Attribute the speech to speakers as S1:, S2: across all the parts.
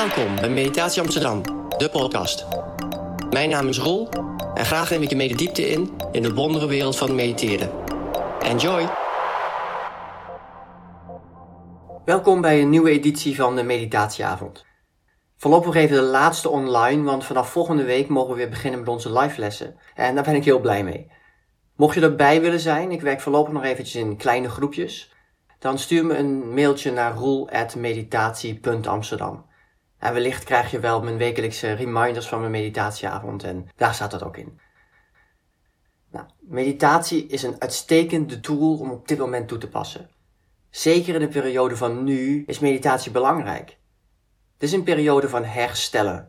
S1: Welkom bij Meditatie Amsterdam, de podcast. Mijn naam is Roel en graag neem ik je mee de diepte in in de wondere wereld van mediteren. Enjoy! Welkom bij een nieuwe editie van de Meditatieavond. Voorlopig even de laatste online, want vanaf volgende week mogen we weer beginnen met onze live lessen. En daar ben ik heel blij mee. Mocht je erbij willen zijn, ik werk voorlopig nog eventjes in kleine groepjes, dan stuur me een mailtje naar roel.meditatie.amsterdam. En wellicht krijg je wel mijn wekelijkse reminders van mijn meditatieavond en daar staat dat ook in. Nou, meditatie is een uitstekende tool om op dit moment toe te passen. Zeker in de periode van nu is meditatie belangrijk. Het is een periode van herstellen,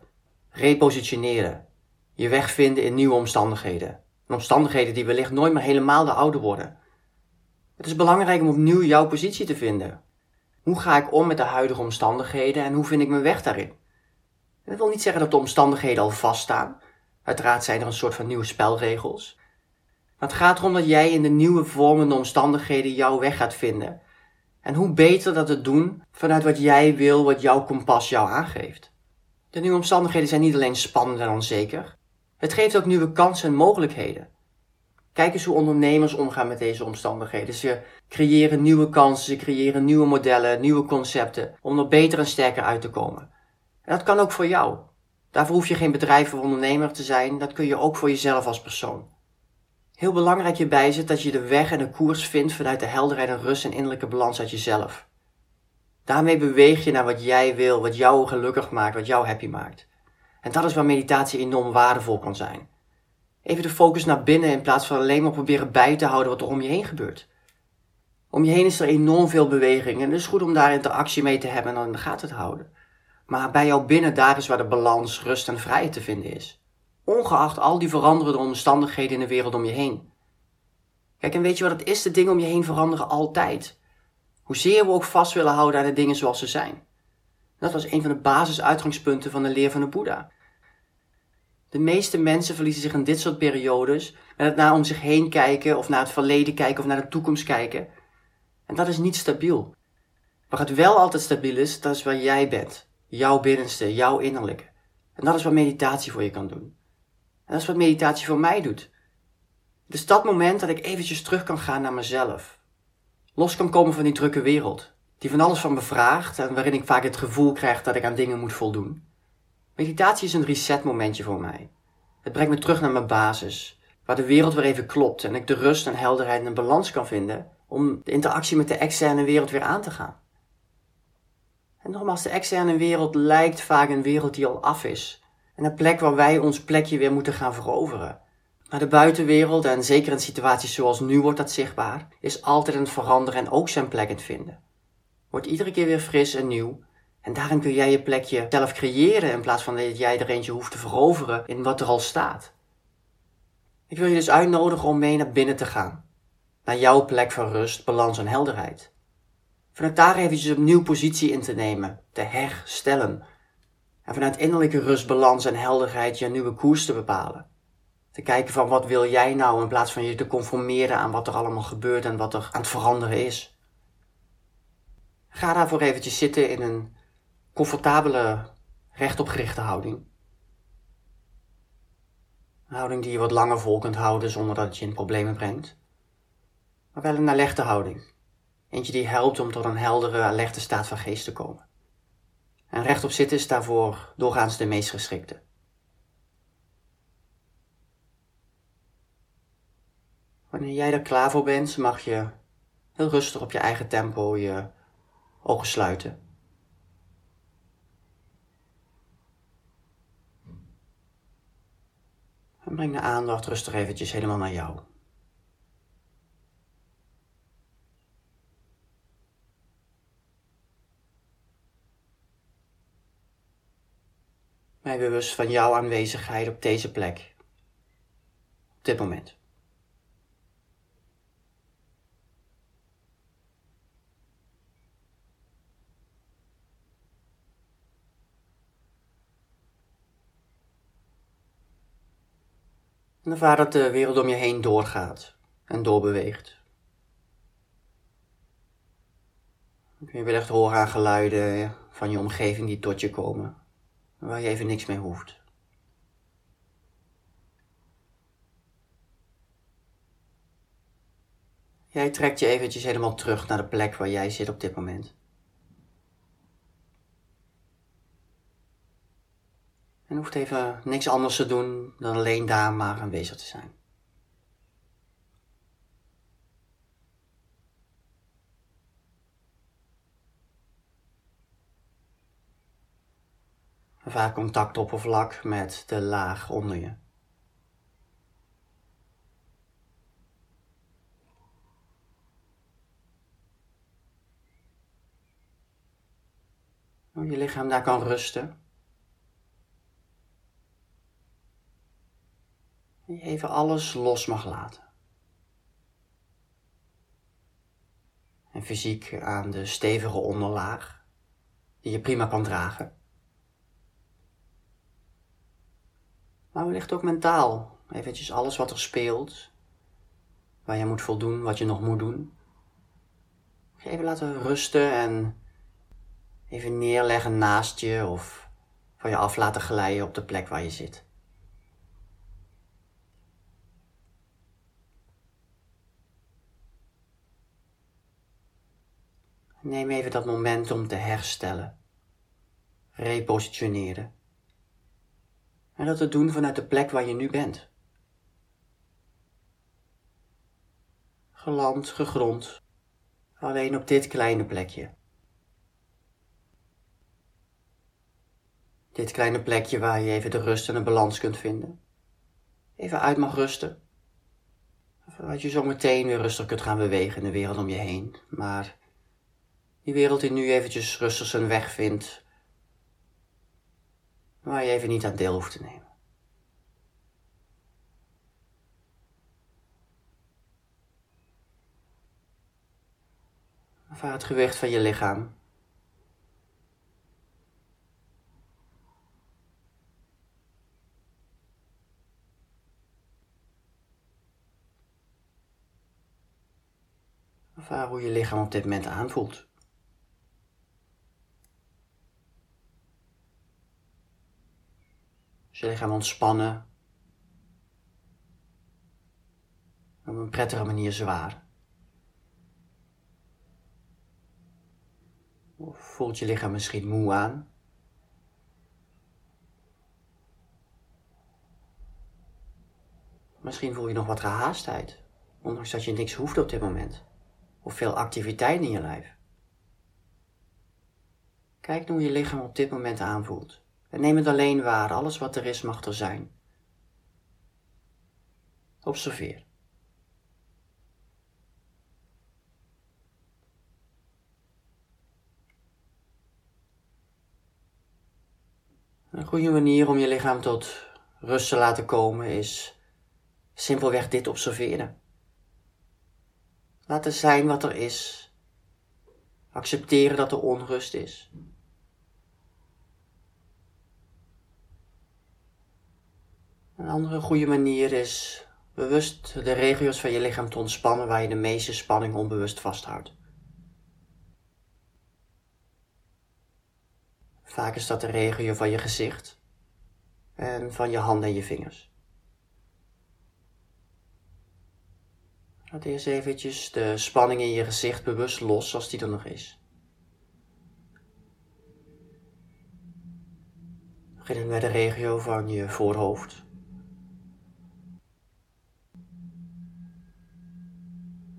S1: repositioneren, je weg vinden in nieuwe omstandigheden. En omstandigheden die wellicht nooit meer helemaal de oude worden. Het is belangrijk om opnieuw jouw positie te vinden. Hoe ga ik om met de huidige omstandigheden en hoe vind ik mijn weg daarin? dat wil niet zeggen dat de omstandigheden al vaststaan. Uiteraard zijn er een soort van nieuwe spelregels. Maar het gaat erom dat jij in de nieuwe vormende omstandigheden jouw weg gaat vinden. En hoe beter dat te doen vanuit wat jij wil, wat jouw kompas jou aangeeft. De nieuwe omstandigheden zijn niet alleen spannend en onzeker. Het geeft ook nieuwe kansen en mogelijkheden. Kijk eens hoe ondernemers omgaan met deze omstandigheden. Ze creëren nieuwe kansen, ze creëren nieuwe modellen, nieuwe concepten om er beter en sterker uit te komen. En dat kan ook voor jou. Daarvoor hoef je geen bedrijf of ondernemer te zijn, dat kun je ook voor jezelf als persoon. Heel belangrijk hierbij het dat je de weg en de koers vindt vanuit de helderheid en rust en innerlijke balans uit jezelf. Daarmee beweeg je naar wat jij wil, wat jou gelukkig maakt, wat jou happy maakt. En dat is waar meditatie enorm waardevol kan zijn. Even de focus naar binnen in plaats van alleen maar proberen bij te houden wat er om je heen gebeurt. Om je heen is er enorm veel beweging en het is goed om daar interactie mee te hebben en dan in de gaten te houden. Maar bij jou binnen, daar is waar de balans, rust en vrijheid te vinden is. Ongeacht al die veranderende omstandigheden in de wereld om je heen. Kijk, en weet je wat het is? De dingen om je heen veranderen altijd. Hoezeer we ook vast willen houden aan de dingen zoals ze zijn. Dat was een van de basisuitgangspunten van de leer van de Boeddha. De meeste mensen verliezen zich in dit soort periodes met het naar om zich heen kijken of naar het verleden kijken of naar de toekomst kijken. En dat is niet stabiel. Waar het wel altijd stabiel is, dat is waar jij bent. Jouw binnenste, jouw innerlijke. En dat is wat meditatie voor je kan doen. En dat is wat meditatie voor mij doet. Is dat moment dat ik eventjes terug kan gaan naar mezelf. Los kan komen van die drukke wereld. Die van alles van me vraagt en waarin ik vaak het gevoel krijg dat ik aan dingen moet voldoen. Meditatie is een resetmomentje voor mij. Het brengt me terug naar mijn basis, waar de wereld weer even klopt en ik de rust en helderheid en balans kan vinden om de interactie met de externe wereld weer aan te gaan. En nogmaals, de externe wereld lijkt vaak een wereld die al af is. En een plek waar wij ons plekje weer moeten gaan veroveren. Maar de buitenwereld, en zeker in situaties zoals nu wordt dat zichtbaar, is altijd aan het veranderen en ook zijn plek in het vinden. Wordt iedere keer weer fris en nieuw. En daarin kun jij je plekje zelf creëren in plaats van dat jij er eentje hoeft te veroveren in wat er al staat. Ik wil je dus uitnodigen om mee naar binnen te gaan. Naar jouw plek van rust, balans en helderheid. Vanuit daar eventjes opnieuw positie in te nemen, te herstellen. En vanuit innerlijke rust, balans en helderheid je nieuwe koers te bepalen. Te kijken van wat wil jij nou in plaats van je te conformeren aan wat er allemaal gebeurt en wat er aan het veranderen is. Ga daarvoor eventjes zitten in een comfortabele, rechtopgerichte houding. Een houding die je wat langer vol kunt houden zonder dat het je in problemen brengt. Maar wel een alerchte houding. Eentje die helpt om tot een heldere, alerte staat van geest te komen. En rechtop zitten is daarvoor doorgaans de meest geschikte. Wanneer jij er klaar voor bent, mag je heel rustig op je eigen tempo je ogen sluiten. En breng de aandacht rustig eventjes helemaal naar jou. Mij bewust van jouw aanwezigheid op deze plek. Op dit moment. En ervaar dat de wereld om je heen doorgaat en doorbeweegt. Dan kun je wellicht horen aan geluiden van je omgeving die tot je komen. waar je even niks mee hoeft. Jij trekt je eventjes helemaal terug naar de plek waar jij zit op dit moment. En hoeft even niks anders te doen dan alleen daar maar aanwezig te zijn. Vaak contactoppervlak met de laag onder je. Hoe je lichaam daar kan rusten. Even alles los mag laten. En fysiek aan de stevige onderlaag, die je prima kan dragen. Maar wellicht ook mentaal. Eventjes alles wat er speelt. Waar je moet voldoen, wat je nog moet doen. Even laten rusten en even neerleggen naast je of van je af laten glijden op de plek waar je zit. Neem even dat moment om te herstellen, repositioneren. En dat te doen vanuit de plek waar je nu bent. Geland, gegrond, alleen op dit kleine plekje. Dit kleine plekje waar je even de rust en de balans kunt vinden. Even uit mag rusten. Zodat je zo meteen weer rustig kunt gaan bewegen in de wereld om je heen. Maar die wereld die nu eventjes rustig zijn weg vindt, waar je even niet aan deel hoeft te nemen. Ervaar het gewicht van je lichaam. Ervaar hoe je lichaam op dit moment aanvoelt. Je lichaam ontspannen. Op een prettige manier zwaar. Of voelt je lichaam misschien moe aan? Misschien voel je nog wat gehaastheid, ondanks dat je niks hoeft op dit moment. Of veel activiteit in je lijf. Kijk hoe je lichaam op dit moment aanvoelt. En neem het alleen waar, alles wat er is mag er zijn. Observeer. Een goede manier om je lichaam tot rust te laten komen is simpelweg dit observeren. Laten zijn wat er is. Accepteren dat er onrust is. Een andere goede manier is bewust de regio's van je lichaam te ontspannen waar je de meeste spanning onbewust vasthoudt. Vaak is dat de regio van je gezicht en van je handen en je vingers. Laat eerst eventjes de spanning in je gezicht bewust los als die er nog is. Beginnen met de regio van je voorhoofd.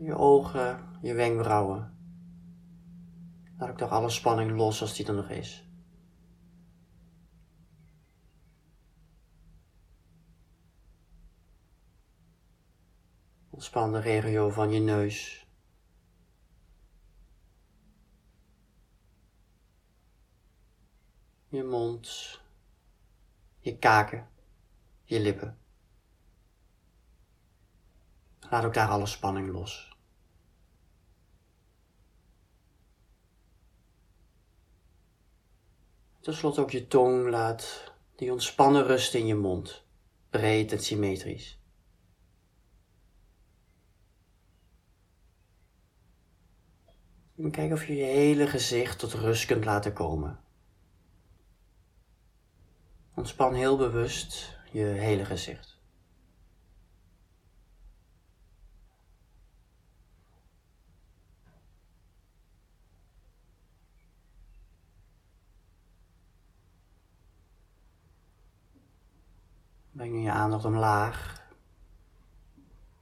S1: Je ogen, je wenkbrauwen. Laat ook toch alle spanning los als die er nog is. Ontspan de regio van je neus. Je mond, je kaken, je lippen. Laat ook daar alle spanning los. Ten slotte ook je tong laat die ontspannen rust in je mond, breed en symmetrisch. En kijk of je je hele gezicht tot rust kunt laten komen. Ontspan heel bewust je hele gezicht. Breng nu je aandacht omlaag.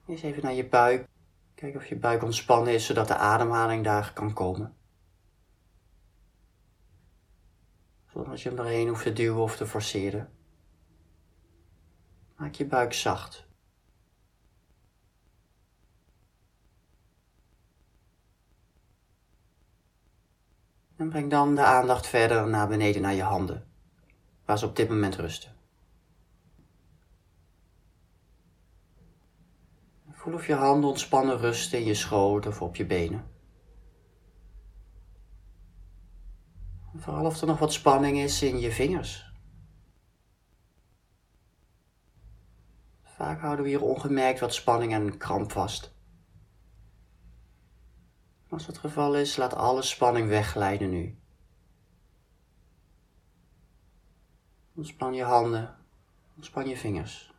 S1: Eens even naar je buik. Kijk of je buik ontspannen is, zodat de ademhaling daar kan komen. Zonder dat je hem erheen hoeft te duwen of te forceren. Maak je buik zacht. En breng dan de aandacht verder naar beneden naar je handen, waar ze op dit moment rusten. Voel of je handen ontspannen rusten in je schoot of op je benen. Vooral of er nog wat spanning is in je vingers. Vaak houden we hier ongemerkt wat spanning en kramp vast. Als het geval is, laat alle spanning wegglijden nu. Ontspan je handen, ontspan je vingers.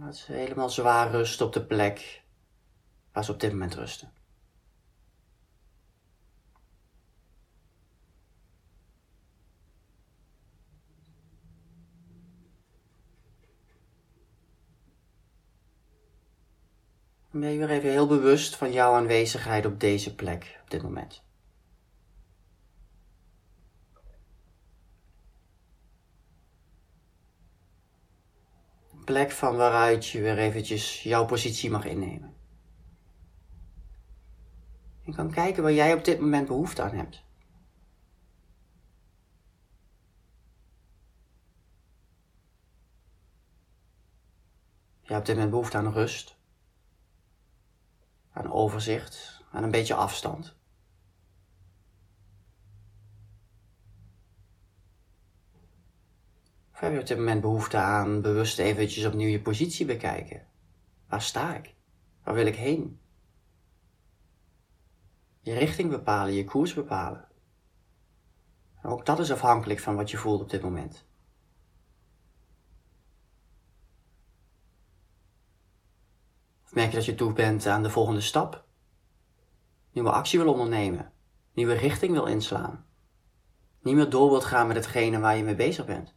S1: Laat ze helemaal zwaar rusten op de plek waar ze op dit moment rusten. Ben je weer even heel bewust van jouw aanwezigheid op deze plek op dit moment. Plek van waaruit je weer eventjes jouw positie mag innemen. Je kan kijken waar jij op dit moment behoefte aan hebt. Je hebt op dit moment behoefte aan rust, aan overzicht, aan een beetje afstand. Of heb je op dit moment behoefte aan bewust eventjes opnieuw je positie bekijken? Waar sta ik? Waar wil ik heen? Je richting bepalen, je koers bepalen. ook dat is afhankelijk van wat je voelt op dit moment. Of merk je dat je toe bent aan de volgende stap? Nieuwe actie wil ondernemen, nieuwe richting wil inslaan, niet meer door wilt gaan met hetgene waar je mee bezig bent.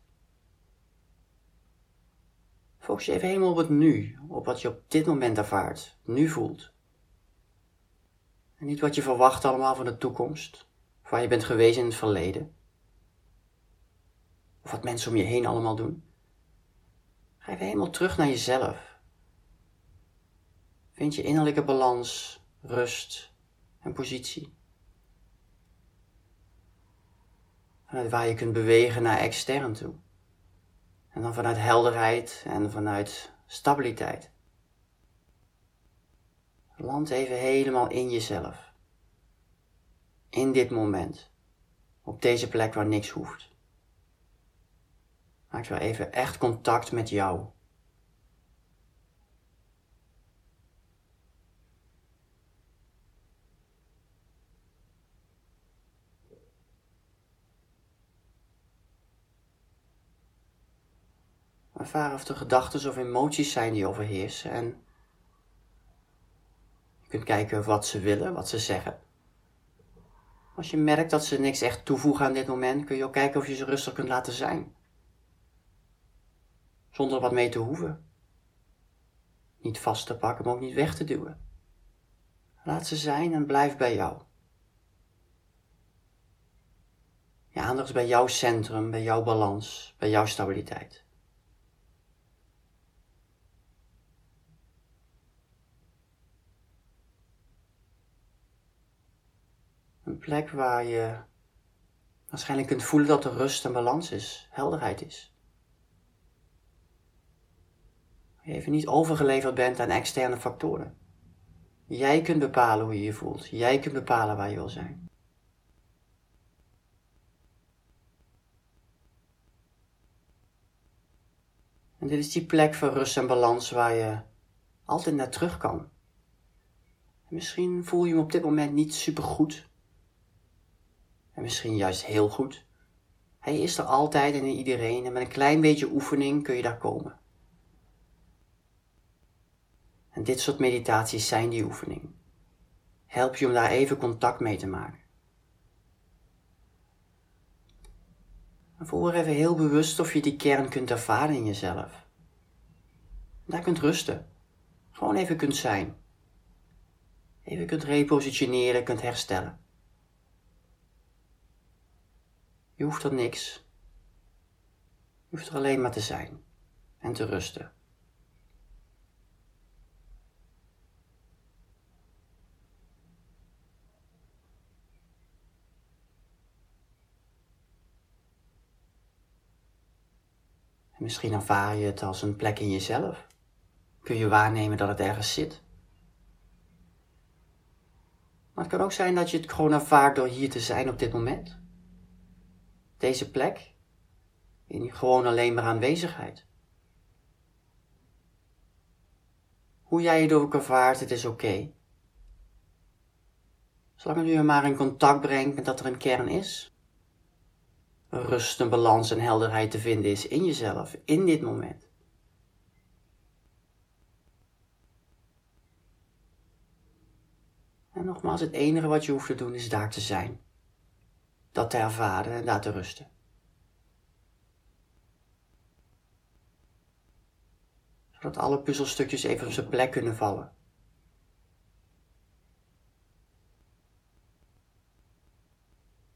S1: Focus je even helemaal op het nu, op wat je op dit moment ervaart, nu voelt. En niet wat je verwacht allemaal van de toekomst, of waar je bent geweest in het verleden. Of wat mensen om je heen allemaal doen. Ga even helemaal terug naar jezelf. Vind je innerlijke balans, rust en positie. Waar je kunt bewegen naar extern toe. En dan vanuit helderheid en vanuit stabiliteit. Land even helemaal in jezelf. In dit moment. Op deze plek waar niks hoeft. Maak weer even echt contact met jou. Ervaren of er gedachten of emoties zijn die overheersen en je kunt kijken wat ze willen, wat ze zeggen. Als je merkt dat ze niks echt toevoegen aan dit moment, kun je ook kijken of je ze rustig kunt laten zijn. Zonder er wat mee te hoeven. Niet vast te pakken, maar ook niet weg te duwen. Laat ze zijn en blijf bij jou. Je aandacht is bij jouw centrum, bij jouw balans, bij jouw stabiliteit. Een plek waar je waarschijnlijk kunt voelen dat er rust en balans is, helderheid is. Je even niet overgeleverd bent aan externe factoren. Jij kunt bepalen hoe je je voelt. Jij kunt bepalen waar je wil zijn. En dit is die plek van rust en balans waar je altijd naar terug kan. misschien voel je hem op dit moment niet super goed. En misschien juist heel goed. Hij is er altijd en in iedereen en met een klein beetje oefening kun je daar komen. En dit soort meditaties zijn die oefening. Help je om daar even contact mee te maken. En voel even heel bewust of je die kern kunt ervaren in jezelf. Daar kunt rusten. Gewoon even kunt zijn. Even kunt repositioneren, kunt herstellen. Je hoeft er niks. Je hoeft er alleen maar te zijn en te rusten. misschien ervaar je het als een plek in jezelf. Kun je waarnemen dat het ergens zit. Maar het kan ook zijn dat je het gewoon ervaart door hier te zijn op dit moment. Deze plek. In gewoon alleen maar aanwezigheid. Hoe jij het ook ervaart, het is oké. Zolang je maar in contact brengt met dat er een kern is. Een rust, een balans en helderheid te vinden is in jezelf, in dit moment. En nogmaals, het enige wat je hoeft te doen is daar te zijn. Dat te ervaren en daar te rusten. Zodat alle puzzelstukjes even op zijn plek kunnen vallen.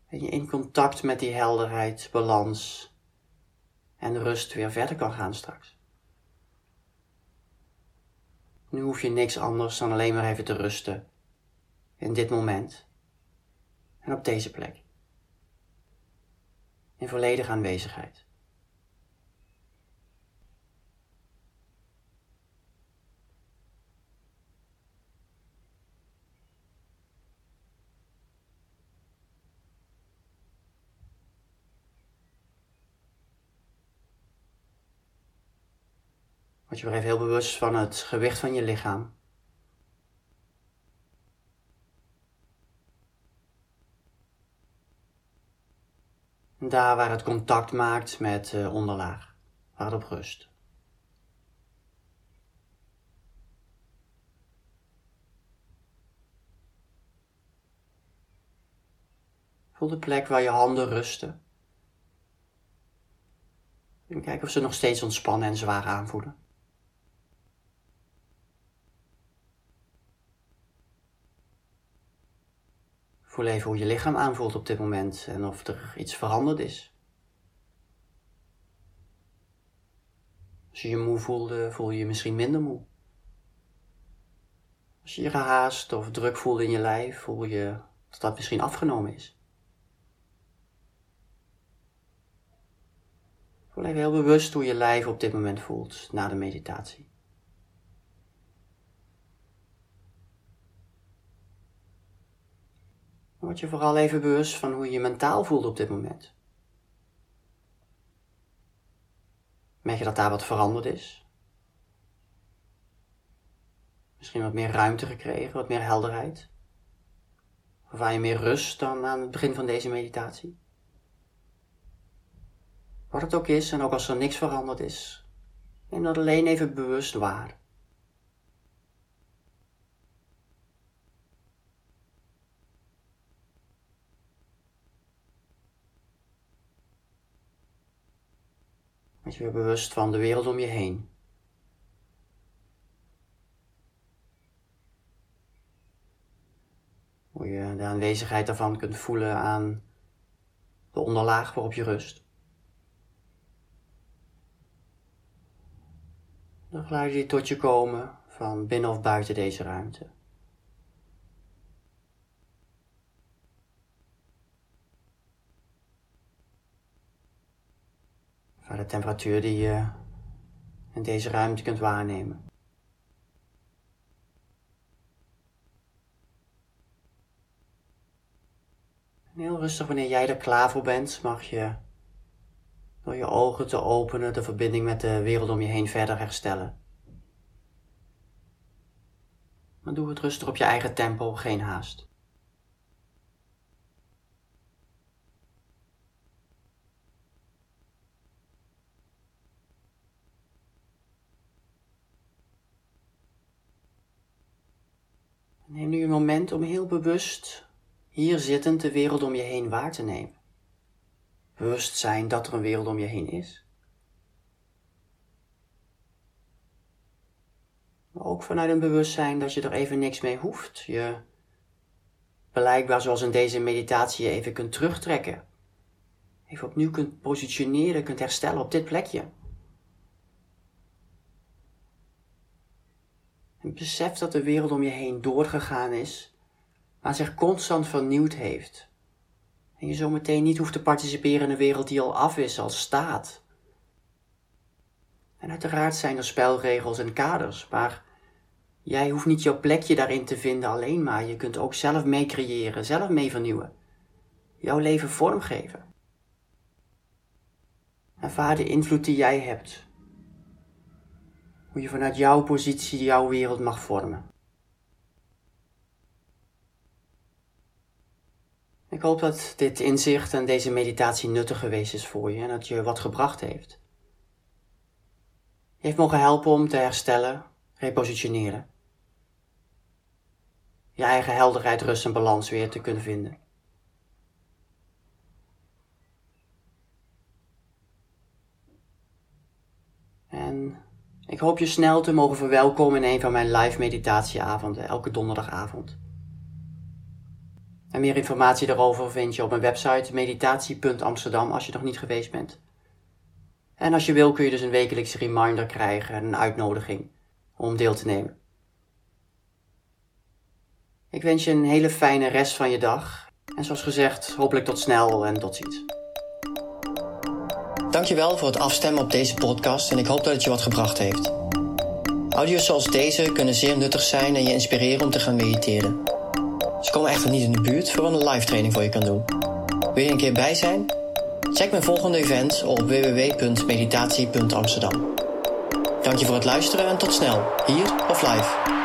S1: En je in contact met die helderheid, balans en rust weer verder kan gaan straks. Nu hoef je niks anders dan alleen maar even te rusten in dit moment en op deze plek. In volledige aanwezigheid. Word je weer even heel bewust van het gewicht van je lichaam. Daar waar het contact maakt met de onderlaag, waar het op rust. Voel de plek waar je handen rusten. En kijk of ze nog steeds ontspannen en zwaar aanvoelen. Voel even hoe je lichaam aanvoelt op dit moment en of er iets veranderd is. Als je je moe voelde, voel je je misschien minder moe. Als je je gehaast of druk voelde in je lijf, voel je dat dat misschien afgenomen is. Voel even heel bewust hoe je lijf op dit moment voelt na de meditatie. Word je vooral even bewust van hoe je je mentaal voelt op dit moment. Merk je dat daar wat veranderd is? Misschien wat meer ruimte gekregen, wat meer helderheid? Of je meer rust dan aan het begin van deze meditatie? Wat het ook is, en ook als er niks veranderd is, neem dat alleen even bewust waar. Word je weer bewust van de wereld om je heen. Hoe je de aanwezigheid daarvan kunt voelen aan de onderlaag waarop je rust. De geluiden die tot je komen van binnen of buiten deze ruimte. Van de temperatuur die je in deze ruimte kunt waarnemen. En heel rustig, wanneer jij er klaar voor bent, mag je door je ogen te openen de verbinding met de wereld om je heen verder herstellen. Maar doe het rustig op je eigen tempo, geen haast. Neem nu een moment om heel bewust hier zittend de wereld om je heen waar te nemen. Bewust zijn dat er een wereld om je heen is. Maar ook vanuit een bewustzijn dat je er even niks mee hoeft. Je blijkbaar zoals in deze meditatie je even kunt terugtrekken. Even opnieuw kunt positioneren, kunt herstellen op dit plekje. En besef dat de wereld om je heen doorgegaan is, maar zich constant vernieuwd heeft. En je zometeen niet hoeft te participeren in een wereld die al af is, al staat. En uiteraard zijn er spelregels en kaders, maar jij hoeft niet jouw plekje daarin te vinden alleen maar. Je kunt ook zelf mee creëren, zelf mee vernieuwen. Jouw leven vormgeven. Ervaar de invloed die jij hebt hoe je vanuit jouw positie jouw wereld mag vormen. Ik hoop dat dit inzicht en deze meditatie nuttig geweest is voor je en dat je wat gebracht heeft. Je heeft mogen helpen om te herstellen, repositioneren. Je eigen helderheid, rust en balans weer te kunnen vinden. En ik hoop je snel te mogen verwelkomen in een van mijn live meditatieavonden, elke donderdagavond. En meer informatie daarover vind je op mijn website meditatie.amsterdam als je nog niet geweest bent. En als je wil kun je dus een wekelijkse reminder krijgen en een uitnodiging om deel te nemen. Ik wens je een hele fijne rest van je dag. En zoals gezegd, hopelijk tot snel en tot ziens. Dankjewel voor het afstemmen op deze podcast en ik hoop dat het je wat gebracht heeft. Audio's zoals deze kunnen zeer nuttig zijn en je inspireren om te gaan mediteren. Ze komen echter niet in de buurt voor een live training voor je kan doen. Wil je een keer bij zijn? Check mijn volgende event op www.meditatie.amsterdam. Dank je voor het luisteren en tot snel, hier of live.